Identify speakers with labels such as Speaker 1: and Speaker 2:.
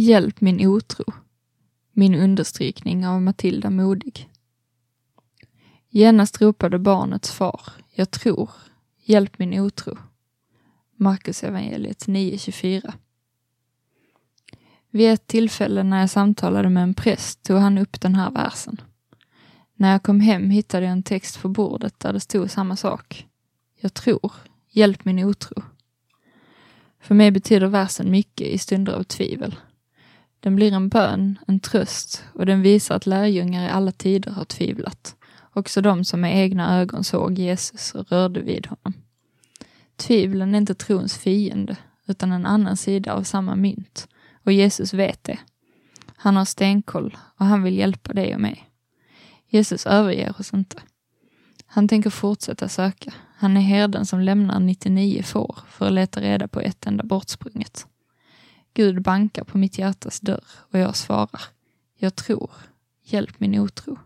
Speaker 1: Hjälp min otro. Min understrykning av Matilda Modig. Genast ropade barnets far, jag tror, hjälp min otro. Markusevangeliet 9.24. Vid ett tillfälle när jag samtalade med en präst tog han upp den här versen. När jag kom hem hittade jag en text på bordet där det stod samma sak. Jag tror, hjälp min otro. För mig betyder versen mycket i stunder av tvivel. Den blir en bön, en tröst och den visar att lärjungar i alla tider har tvivlat. Också de som med egna ögon såg Jesus och rörde vid honom. Tvivlen är inte trons fiende, utan en annan sida av samma mynt. Och Jesus vet det. Han har stenkoll och han vill hjälpa dig och mig. Jesus överger oss inte. Han tänker fortsätta söka. Han är herden som lämnar 99 får för att leta reda på ett enda bortsprunget. Gud bankar på mitt hjärtas dörr och jag svarar. Jag tror. Hjälp min otro.